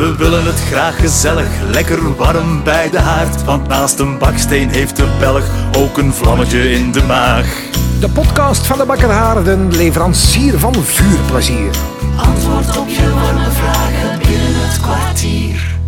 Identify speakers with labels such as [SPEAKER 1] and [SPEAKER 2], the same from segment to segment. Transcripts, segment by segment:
[SPEAKER 1] We willen het graag gezellig, lekker warm bij de haard. Want naast een baksteen heeft de Belg ook een vlammetje in de maag.
[SPEAKER 2] De podcast van de Bakker Haarden, leverancier van vuurplezier.
[SPEAKER 3] Antwoord op je warme vragen binnen het kwartier.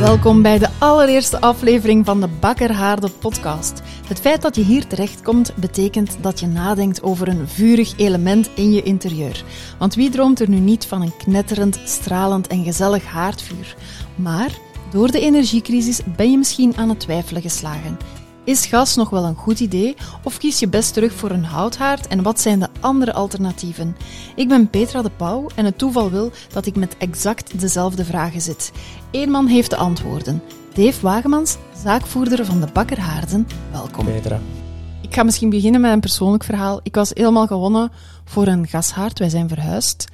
[SPEAKER 4] Welkom bij de allereerste aflevering van de Bakkerhaarde podcast. Het feit dat je hier terechtkomt betekent dat je nadenkt over een vurig element in je interieur. Want wie droomt er nu niet van een knetterend, stralend en gezellig haardvuur? Maar door de energiecrisis ben je misschien aan het twijfelen geslagen. Is gas nog wel een goed idee of kies je best terug voor een houthaard en wat zijn de andere alternatieven? Ik ben Petra de Pauw en het toeval wil dat ik met exact dezelfde vragen zit. Eén man heeft de antwoorden. Dave Wagemans, zaakvoerder van de Bakker Haarden. Welkom.
[SPEAKER 5] Petra.
[SPEAKER 4] Ik ga misschien beginnen met een persoonlijk verhaal. Ik was helemaal gewonnen voor een gashaard. Wij zijn verhuisd.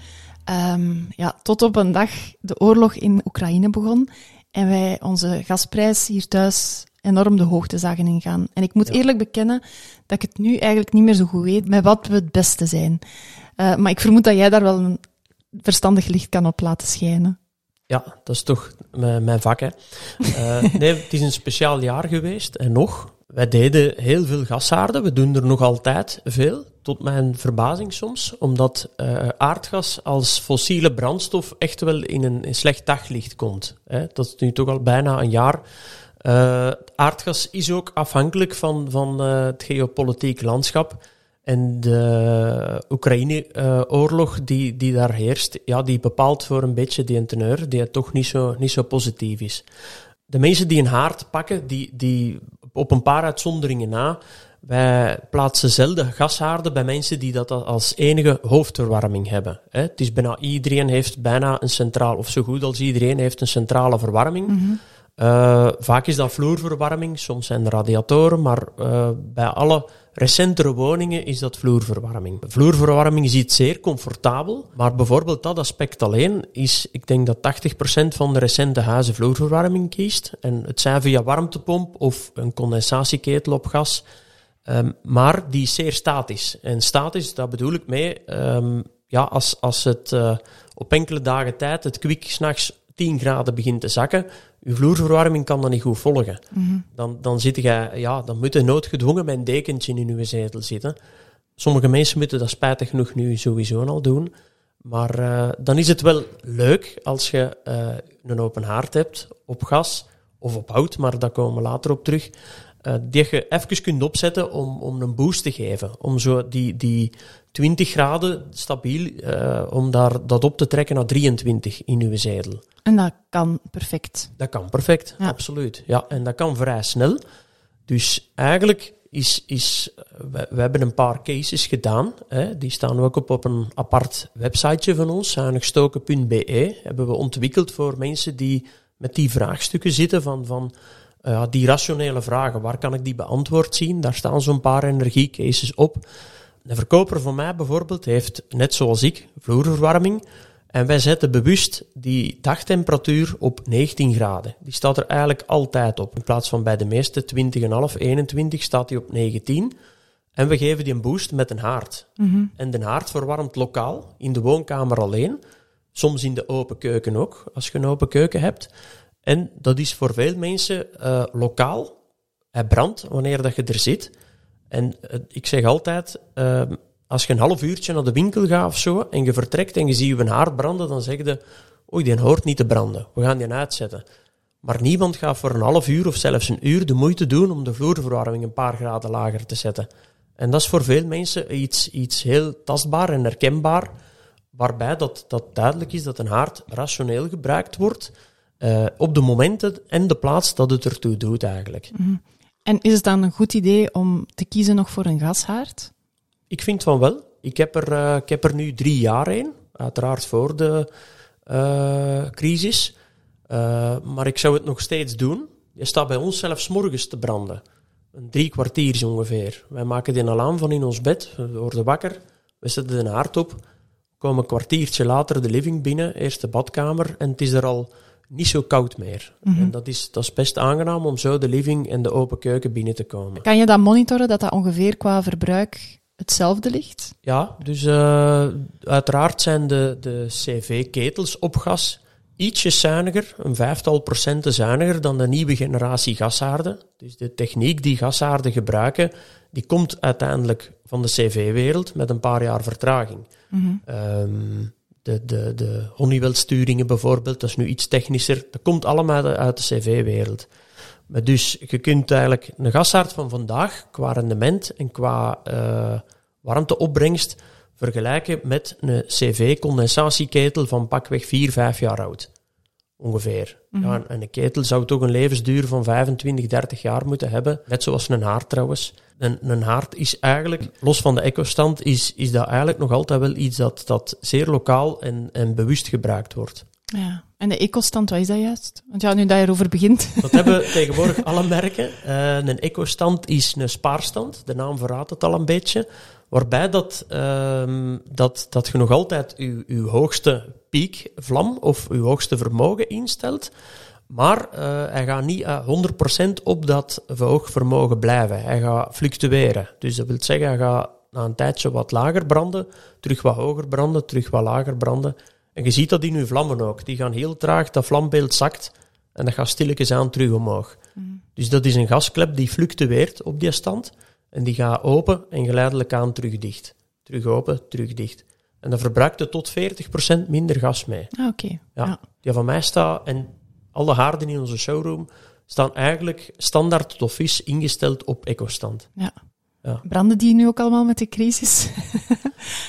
[SPEAKER 4] Ehm, ja, tot op een dag de oorlog in Oekraïne begon en wij onze gasprijs hier thuis enorm de hoogte zagen ingaan. En ik moet eerlijk bekennen dat ik het nu eigenlijk niet meer zo goed weet met wat we het beste zijn. Uh, maar ik vermoed dat jij daar wel een verstandig licht kan op laten schijnen.
[SPEAKER 5] Ja, dat is toch mijn vak. Hè. Uh, nee, het is een speciaal jaar geweest. En nog, wij deden heel veel gashaarden. We doen er nog altijd veel. Tot mijn verbazing soms. Omdat uh, aardgas als fossiele brandstof echt wel in een, in slecht daglicht komt. Hè. Dat is nu toch al bijna een jaar uh, aardgas is ook afhankelijk van, van het geopolitiek landschap. En de Oekraïne-oorlog die, die daar heerst, ja, die bepaalt voor een beetje die teneur die toch niet zo, niet zo positief is. De mensen die een haard pakken, die, die op een paar uitzonderingen na, wij plaatsen zelden gashaarden bij mensen die dat als enige hoofdverwarming hebben. Het is bijna iedereen heeft bijna een centraal, of zo goed als iedereen heeft een centrale verwarming. -hmm. Uh, vaak is dat vloerverwarming, soms zijn er radiatoren, maar uh, bij alle recentere woningen is dat vloerverwarming. Vloerverwarming is iets zeer comfortabel, maar bijvoorbeeld dat aspect alleen is, ik denk dat 80% van de recente huizen vloerverwarming kiest. En het zijn via warmtepomp of een condensatieketel op gas, um, maar die is zeer statisch. En statisch, daar bedoel ik mee, um, ja, als, als het uh, op enkele dagen tijd het kwik s'nachts 10 graden begint te zakken, je vloerverwarming kan dat niet goed volgen. Mm -hmm. Dan, dan, zit je, ja, dan moet je noodgedwongen met een dekentje in je zetel zitten. Sommige mensen moeten dat spijtig genoeg nu sowieso al doen. Maar uh, dan is het wel leuk als je uh, een open haard hebt op gas of op hout, maar daar komen we later op terug. Uh, die je even kunt opzetten om, om een boost te geven. Om zo die, die 20 graden stabiel, om daar, dat op te trekken naar 23 in uw zetel.
[SPEAKER 4] En dat kan perfect.
[SPEAKER 5] Dat kan perfect, ja. absoluut. Ja, en dat kan vrij snel. Dus eigenlijk is, is we, we hebben een paar cases gedaan. Hè. Die staan ook op, op een apart websiteje van ons, zuinigstoken.be. Hebben we ontwikkeld voor mensen die met die vraagstukken zitten van, van uh, die rationele vragen. Waar kan ik die beantwoord zien? Daar staan zo'n paar energiecases op. Een verkoper van mij bijvoorbeeld heeft, net zoals ik, vloerverwarming. En wij zetten bewust die dagtemperatuur op 19 graden. Die staat er eigenlijk altijd op. In plaats van bij de meeste 20,5, 21 staat die op 19. En we geven die een boost met een haard. Mm -hmm. En de haard verwarmt lokaal, in de woonkamer alleen. Soms in de open keuken ook, als je een open keuken hebt. En dat is voor veel mensen uh, lokaal. Hij brandt wanneer dat je er zit. En uh, ik zeg altijd, uh, als je een half uurtje naar de winkel gaat of zo, en je vertrekt en je ziet je haard branden, dan zeg je, oei, die hoort niet te branden. We gaan die uitzetten. Maar niemand gaat voor een half uur of zelfs een uur de moeite doen om de vloerverwarming een paar graden lager te zetten. En dat is voor veel mensen iets, iets heel tastbaar en herkenbaar, waarbij dat, dat duidelijk is dat een haard rationeel gebruikt wordt uh, op de momenten en de plaats dat het ertoe doet eigenlijk.
[SPEAKER 4] Mm -hmm. En is het dan een goed idee om te kiezen nog voor een gashaard?
[SPEAKER 5] Ik vind van wel. Ik heb er, uh, ik heb er nu drie jaar in, uiteraard voor de uh, crisis. Maar ik zou het nog steeds doen. Je staat bij ons zelfs morgens te branden. Een drie kwartier ongeveer. Wij maken die al aan van in ons bed. We worden wakker. We zetten de haard op. Komen een kwartiertje later de living binnen. Eerst de badkamer. En het is er al niet zo koud meer. Mm -hmm. En dat is, dat is best aangenaam om zo de living en de open keuken binnen te komen.
[SPEAKER 4] Kan je dat monitoren, dat dat ongeveer qua verbruik hetzelfde ligt?
[SPEAKER 5] Ja, dus uh, uiteraard zijn de, de CV-ketels op gas ietsje zuiniger, een vijftal procenten zuiniger dan de nieuwe generatie gashaarden. Dus de techniek die gashaarden gebruiken, die komt uiteindelijk van de CV-wereld met een paar jaar vertraging. Ehm, de, de, de Honeywell-sturingen bijvoorbeeld, dat is nu iets technischer. Dat komt allemaal uit de CV-wereld. Maar dus je kunt eigenlijk een gashaard van vandaag qua rendement en qua eh, warmteopbrengst vergelijken met een CV-condensatieketel van pakweg 4, 5 jaar oud. Ongeveer. ja, en een ketel zou toch een levensduur van 25, 30 jaar moeten hebben. Net zoals een haard trouwens. Een, een haard is eigenlijk, los van de ecostand, is, is dat eigenlijk nog altijd wel iets dat, dat zeer lokaal en, en bewust gebruikt wordt.
[SPEAKER 4] Ja. En de ecostand, wat is dat juist? Want ja, nu dat je erover begint.
[SPEAKER 5] Dat hebben tegenwoordig alle merken. Eh, een ecostand is een spaarstand, de naam verraadt het al een beetje. Waarbij dat, ehm, dat, dat je nog altijd je, je hoogste piekvlam of je hoogste vermogen instelt. Maar eh, hij gaat niet uh, 100% op dat vermogen blijven. Hij gaat fluctueren. Dus dat wil zeggen, hij gaat na een tijdje wat lager branden, terug wat hoger branden, terug wat lager branden. En je ziet dat in uw vlammen ook. Die gaan heel traag, dat vlambeeld zakt en dat gaat stilletjes aan terug omhoog. Dus dat is een gasklep die fluctueert op die stand. En die gaat open en geleidelijk aan terug dicht. Terug open, terug dicht. En dan verbruikt het tot 40% minder gas mee.
[SPEAKER 4] Ah, oké.
[SPEAKER 5] Ja.
[SPEAKER 4] Ja.
[SPEAKER 5] Die van mij staat, en alle haarden in onze showroom staan eigenlijk standaard tot vis ingesteld op ecostand.
[SPEAKER 4] ja.
[SPEAKER 5] Ja.
[SPEAKER 4] Branden die nu ook allemaal met de crisis?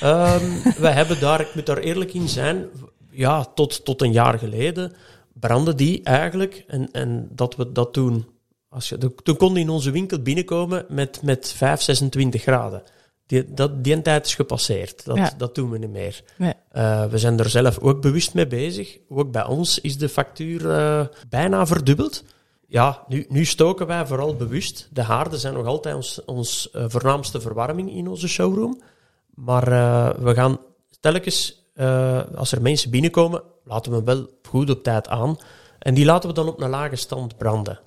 [SPEAKER 5] Ehm wij hebben daar, ik moet daar eerlijk in zijn, ja, tot, tot een jaar geleden brandden die eigenlijk, en, en dat we dat toen, als je, toen kon die in onze winkel binnenkomen met, met 5, 26 graden. Die, dat, die tijd is gepasseerd. Dat,
[SPEAKER 4] Ja.
[SPEAKER 5] dat doen we niet meer.
[SPEAKER 4] Nee.
[SPEAKER 5] Eh, we zijn er zelf ook bewust mee bezig. Ook bij ons is de factuur eh, bijna verdubbeld. Ja, nu, nu stoken wij vooral bewust. De haarden zijn nog altijd ons, ons eh, voornaamste verwarming in onze showroom. Maar we gaan telkens, als er mensen binnenkomen, laten we wel goed op tijd aan. En die laten we dan op een lage stand branden.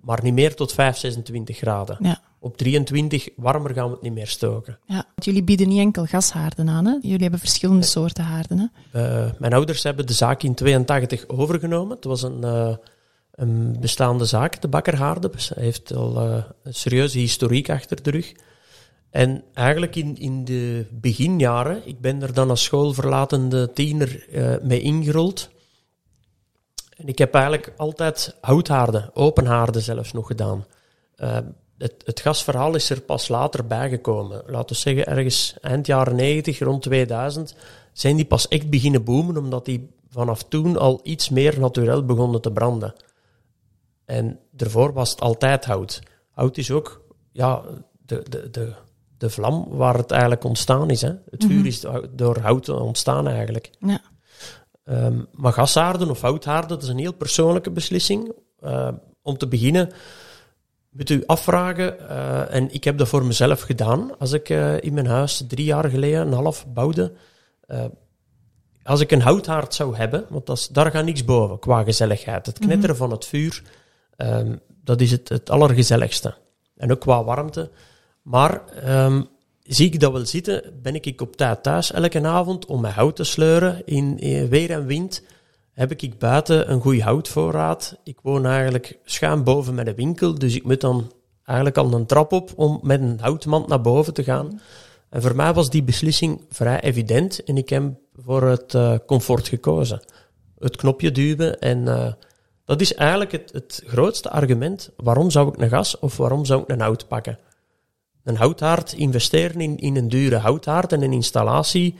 [SPEAKER 5] Maar niet meer tot 5, 26 graden.
[SPEAKER 4] Ja.
[SPEAKER 5] Op 23 warmer gaan we het niet meer stoken.
[SPEAKER 4] ja. Want jullie bieden niet enkel gashaarden aan, hè? Jullie hebben verschillende soorten haarden, hè?
[SPEAKER 5] Eh, mijn ouders hebben de zaak in 82 overgenomen. Het was een, eh, een bestaande zaak, de Bakker Haarde. Hij heeft al eh, een serieuze historiek achter de rug. En eigenlijk in, in de beginjaren, ik ben er dan als schoolverlatende tiener mee ingerold. En ik heb eigenlijk altijd houthaarden, open haarden zelfs nog gedaan. Het, het gasverhaal is er pas later bijgekomen. Laten we zeggen, ergens eind jaren 90, rond 2000, zijn die pas echt beginnen boomen, omdat die vanaf toen al iets meer natuurlijk begonnen te branden. En daarvoor was het altijd hout. Hout is ook ja, de, de, de, de vlam waar het eigenlijk ontstaan is. Hè. Het vuur is door hout ontstaan eigenlijk.
[SPEAKER 4] Ja.
[SPEAKER 5] Ehm, maar gashaarden of houthaarden, dat is een heel persoonlijke beslissing. Ehm, om te beginnen moet u afvragen, eh, en ik heb dat voor mezelf gedaan, als ik eh, in mijn huis drie jaar geleden een half bouwde. eh, als ik een houthaard zou hebben, want dat is, daar gaat niks boven qua gezelligheid. Het knetteren van het vuur, ehm, dat is het, het allergezelligste. En ook qua warmte. Maar ehm, zie ik dat wel zitten, ben ik op tijd thuis elke avond om mijn hout te sleuren. In, in weer en wind heb ik buiten een goede houtvoorraad. Ik woon eigenlijk schuin boven met een winkel, dus ik moet dan eigenlijk al een trap op om met een houtmand naar boven te gaan. En voor mij was die beslissing vrij evident en ik heb voor het eh, comfort gekozen. Het knopje duwen en eh, dat is eigenlijk het, het grootste argument. Waarom zou ik een gas of waarom zou ik een hout pakken? Een houthaard, investeren in, in een dure houthaard en een installatie,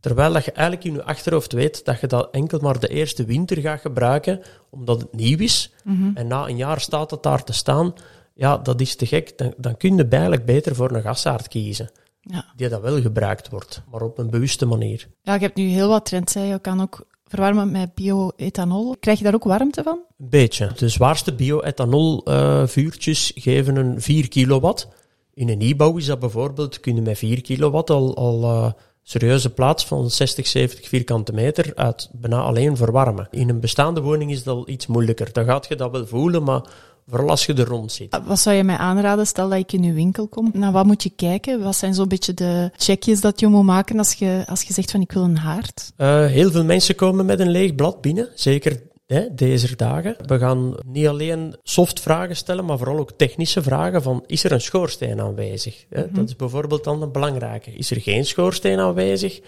[SPEAKER 5] terwijl dat je eigenlijk in je achterhoofd weet dat je dat enkel maar de eerste winter gaat gebruiken, omdat het nieuw is. En na een jaar staat het daar te staan. Ja, dat is te gek. Dan, dan kun je eigenlijk beter voor een gashaard kiezen,
[SPEAKER 4] Ja.
[SPEAKER 5] die dat wel gebruikt wordt, maar op een bewuste manier.
[SPEAKER 4] ja, je hebt nu heel wat trends, hè. Je kan ook verwarmen met bio-ethanol. Krijg je daar ook warmte van?
[SPEAKER 5] Een beetje. De zwaarste bio-ethanol eh, vuurtjes geven een 4 kilowatt. In een nieuwbouw is dat bijvoorbeeld, kun je met 4 kilowatt al, al eh, serieuze plaats van 60, 70 vierkante meter uit bijna alleen verwarmen. In een bestaande woning is dat al iets moeilijker. Dan gaat je dat wel voelen, maar Vooral als je er rond zit.
[SPEAKER 4] Wat zou je mij aanraden, stel dat ik in uw winkel kom? Naar wat moet je kijken? Wat zijn zo'n beetje de checkjes dat je moet maken als je, als je zegt van ik wil een haard?
[SPEAKER 5] Uh, heel veel mensen komen met een leeg blad binnen, zeker hè, deze dagen. We gaan niet alleen soft vragen stellen, maar vooral ook technische vragen van is er een schoorsteen aanwezig? Hè? Dat is bijvoorbeeld dan een belangrijke. Is er geen schoorsteen aanwezig?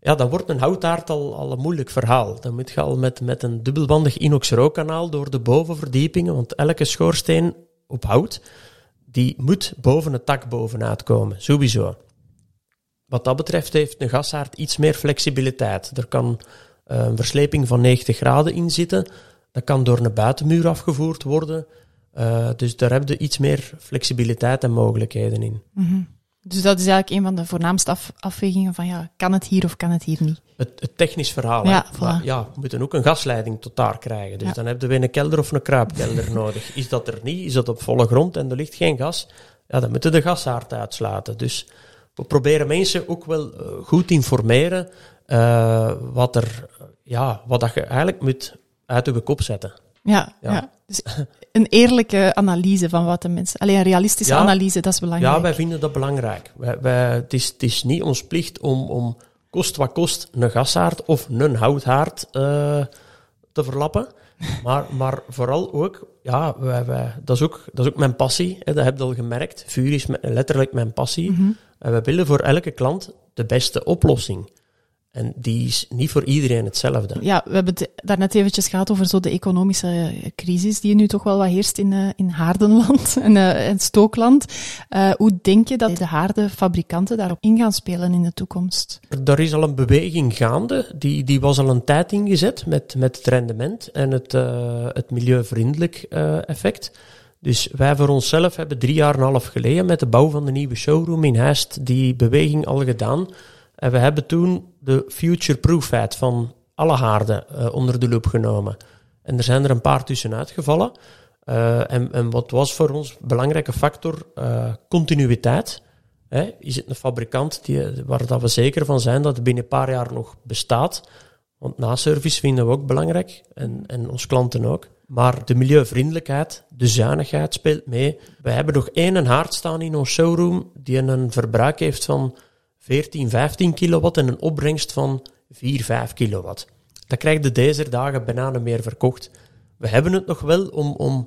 [SPEAKER 5] Ja, dan wordt een houtaard al, al een moeilijk verhaal. Dan moet je al met, met een dubbelbandig inox rookkanaal door de bovenverdiepingen, want elke schoorsteen op hout, die moet boven het tak bovenuit komen, sowieso. Wat dat betreft heeft een gashaard iets meer flexibiliteit. Er kan een versleping van 90 graden in zitten. Dat kan door een buitenmuur afgevoerd worden. Uh, dus daar heb je iets meer flexibiliteit en mogelijkheden in.
[SPEAKER 4] Mm dus dat is eigenlijk een van de voornaamste af, afwegingen van ja, kan het hier of kan het hier niet?
[SPEAKER 5] Het, het technisch verhaal.
[SPEAKER 4] Ja,
[SPEAKER 5] voilà. ja, we moeten ook een gasleiding tot daar krijgen. Dus dan hebben we een kelder of een kruipkelder nodig. Is dat er niet, is dat op volle grond en er ligt geen gas, ja, dan moeten we de gashaard uitsluiten. Dus we proberen mensen ook wel uh, goed informeren uh, wat, er, ja, wat dat je eigenlijk moet uit je kop zetten.
[SPEAKER 4] Ja, ja. ja. Dus een eerlijke analyse van wat de mensen. Alleen een realistische analyse, dat is belangrijk.
[SPEAKER 5] Ja, wij vinden dat belangrijk. Wij, wij, het, is, het is niet ons plicht om, om kost wat kost een gashaard of een houthaard uh, te verlappen. Maar, maar vooral ook, ja, wij, wij, dat, is ook, dat is ook mijn passie. Hè, dat heb je al gemerkt. Vuur is letterlijk mijn passie. Mm -hmm. En we willen voor elke klant de beste oplossing. En die is niet voor iedereen hetzelfde.
[SPEAKER 4] Ja, we hebben het daarnet eventjes gehad over zo de economische crisis die nu toch wel wat heerst in, uh, in Haardenland en, uh, en Stookland. Uh, hoe denk je dat de haardenfabrikanten daarop in gaan spelen in de toekomst?
[SPEAKER 5] Er is al een beweging gaande, die, die was al een tijd ingezet met, met het rendement en het, het milieuvriendelijk effect. Dus wij voor onszelf hebben drie jaar en een half geleden met de bouw van de nieuwe showroom in Heist die beweging al gedaan en we hebben toen de future-proofheid van alle haarden uh, onder de loep genomen. En er zijn er een paar tussenuit gevallen. Uh, en, en, wat was voor ons een belangrijke factor? Uh, continuïteit. Hè? Is het een fabrikant die, waar dat we zeker van zijn dat het binnen een paar jaar nog bestaat? Want na-service vinden we ook belangrijk en, en ons klanten ook. Maar de milieuvriendelijkheid, de zuinigheid speelt mee. We hebben nog één haard staan in ons showroom die een verbruik heeft van 14, 15 kilowatt en een opbrengst van 4, 5 kilowatt. Dat krijgt de deze dagen bijna meer verkocht. We hebben het nog wel om, om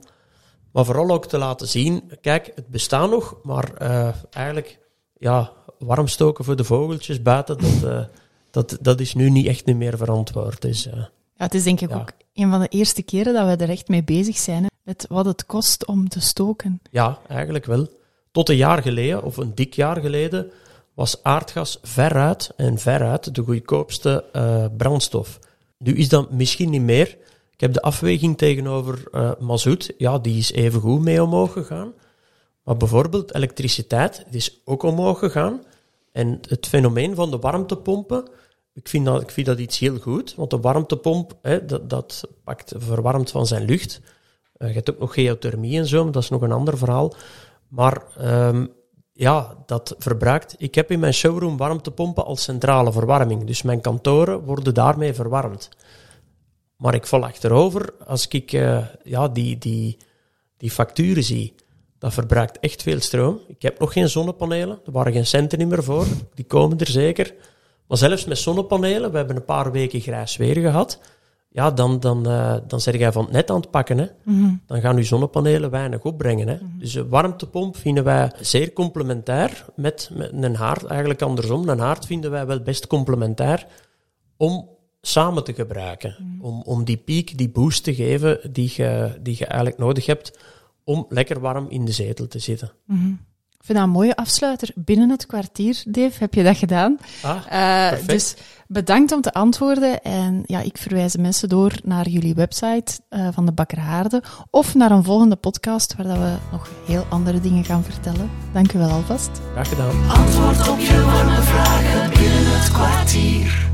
[SPEAKER 5] maar vooral ook te laten zien, kijk, het bestaat nog, maar uh, eigenlijk, ja, warm stoken voor de vogeltjes buiten, dat, uh, dat, dat is nu niet echt meer verantwoord. Dus, uh,
[SPEAKER 4] ja, het is denk ik ja. ook een van de eerste keren dat we er echt mee bezig zijn, hè, met wat het kost om te stoken.
[SPEAKER 5] Ja, eigenlijk wel. Tot een jaar geleden, of een dik jaar geleden, was aardgas veruit en veruit de goedkoopste uh, brandstof. Nu is dat misschien niet meer. Ik heb de afweging tegenover uh, mazoet, ja, die is even goed mee omhoog gegaan. Maar bijvoorbeeld elektriciteit, die is ook omhoog gegaan. En het fenomeen van de warmtepompen, ik vind dat, ik vind dat iets heel goed. Want de warmtepomp, hè, dat, dat pakt verwarmt van zijn lucht. Uh, je hebt ook nog geothermie en zo, maar dat is nog een ander verhaal. Maar um, ja, dat verbruikt. Ik heb in mijn showroom warmtepompen als centrale verwarming. Dus mijn kantoren worden daarmee verwarmd. Maar ik val achterover als ik uh, ja, die, die, die facturen zie. Dat verbruikt echt veel stroom. Ik heb nog geen zonnepanelen. Er waren geen centen meer voor. Die komen er zeker. Maar zelfs met zonnepanelen, we hebben een paar weken grijs weer gehad ja, dan, dan, uh, dan zeg jij van het net aan het pakken. Hè. Mm -hmm. Dan gaan uw zonnepanelen weinig opbrengen. Hè. Mm -hmm. Dus een warmtepomp vinden wij zeer complementair met, met een haard. Eigenlijk andersom, een haard vinden wij wel best complementair om samen te gebruiken. Mm -hmm. om, om die piek, die boost te geven die je, die je eigenlijk nodig hebt om lekker warm in de zetel te zitten.
[SPEAKER 4] Ik vind dat een mooie afsluiter. Binnen het kwartier, Dave, heb je dat gedaan.
[SPEAKER 5] Ah,
[SPEAKER 4] uh, dus bedankt om te antwoorden. En ja, ik verwijs de mensen door naar jullie website uh, van de Bakker Haarde of naar een volgende podcast waar dat we nog heel andere dingen gaan vertellen. Dank u wel alvast.
[SPEAKER 5] Graag gedaan.
[SPEAKER 3] Antwoord op je warme vragen binnen het kwartier.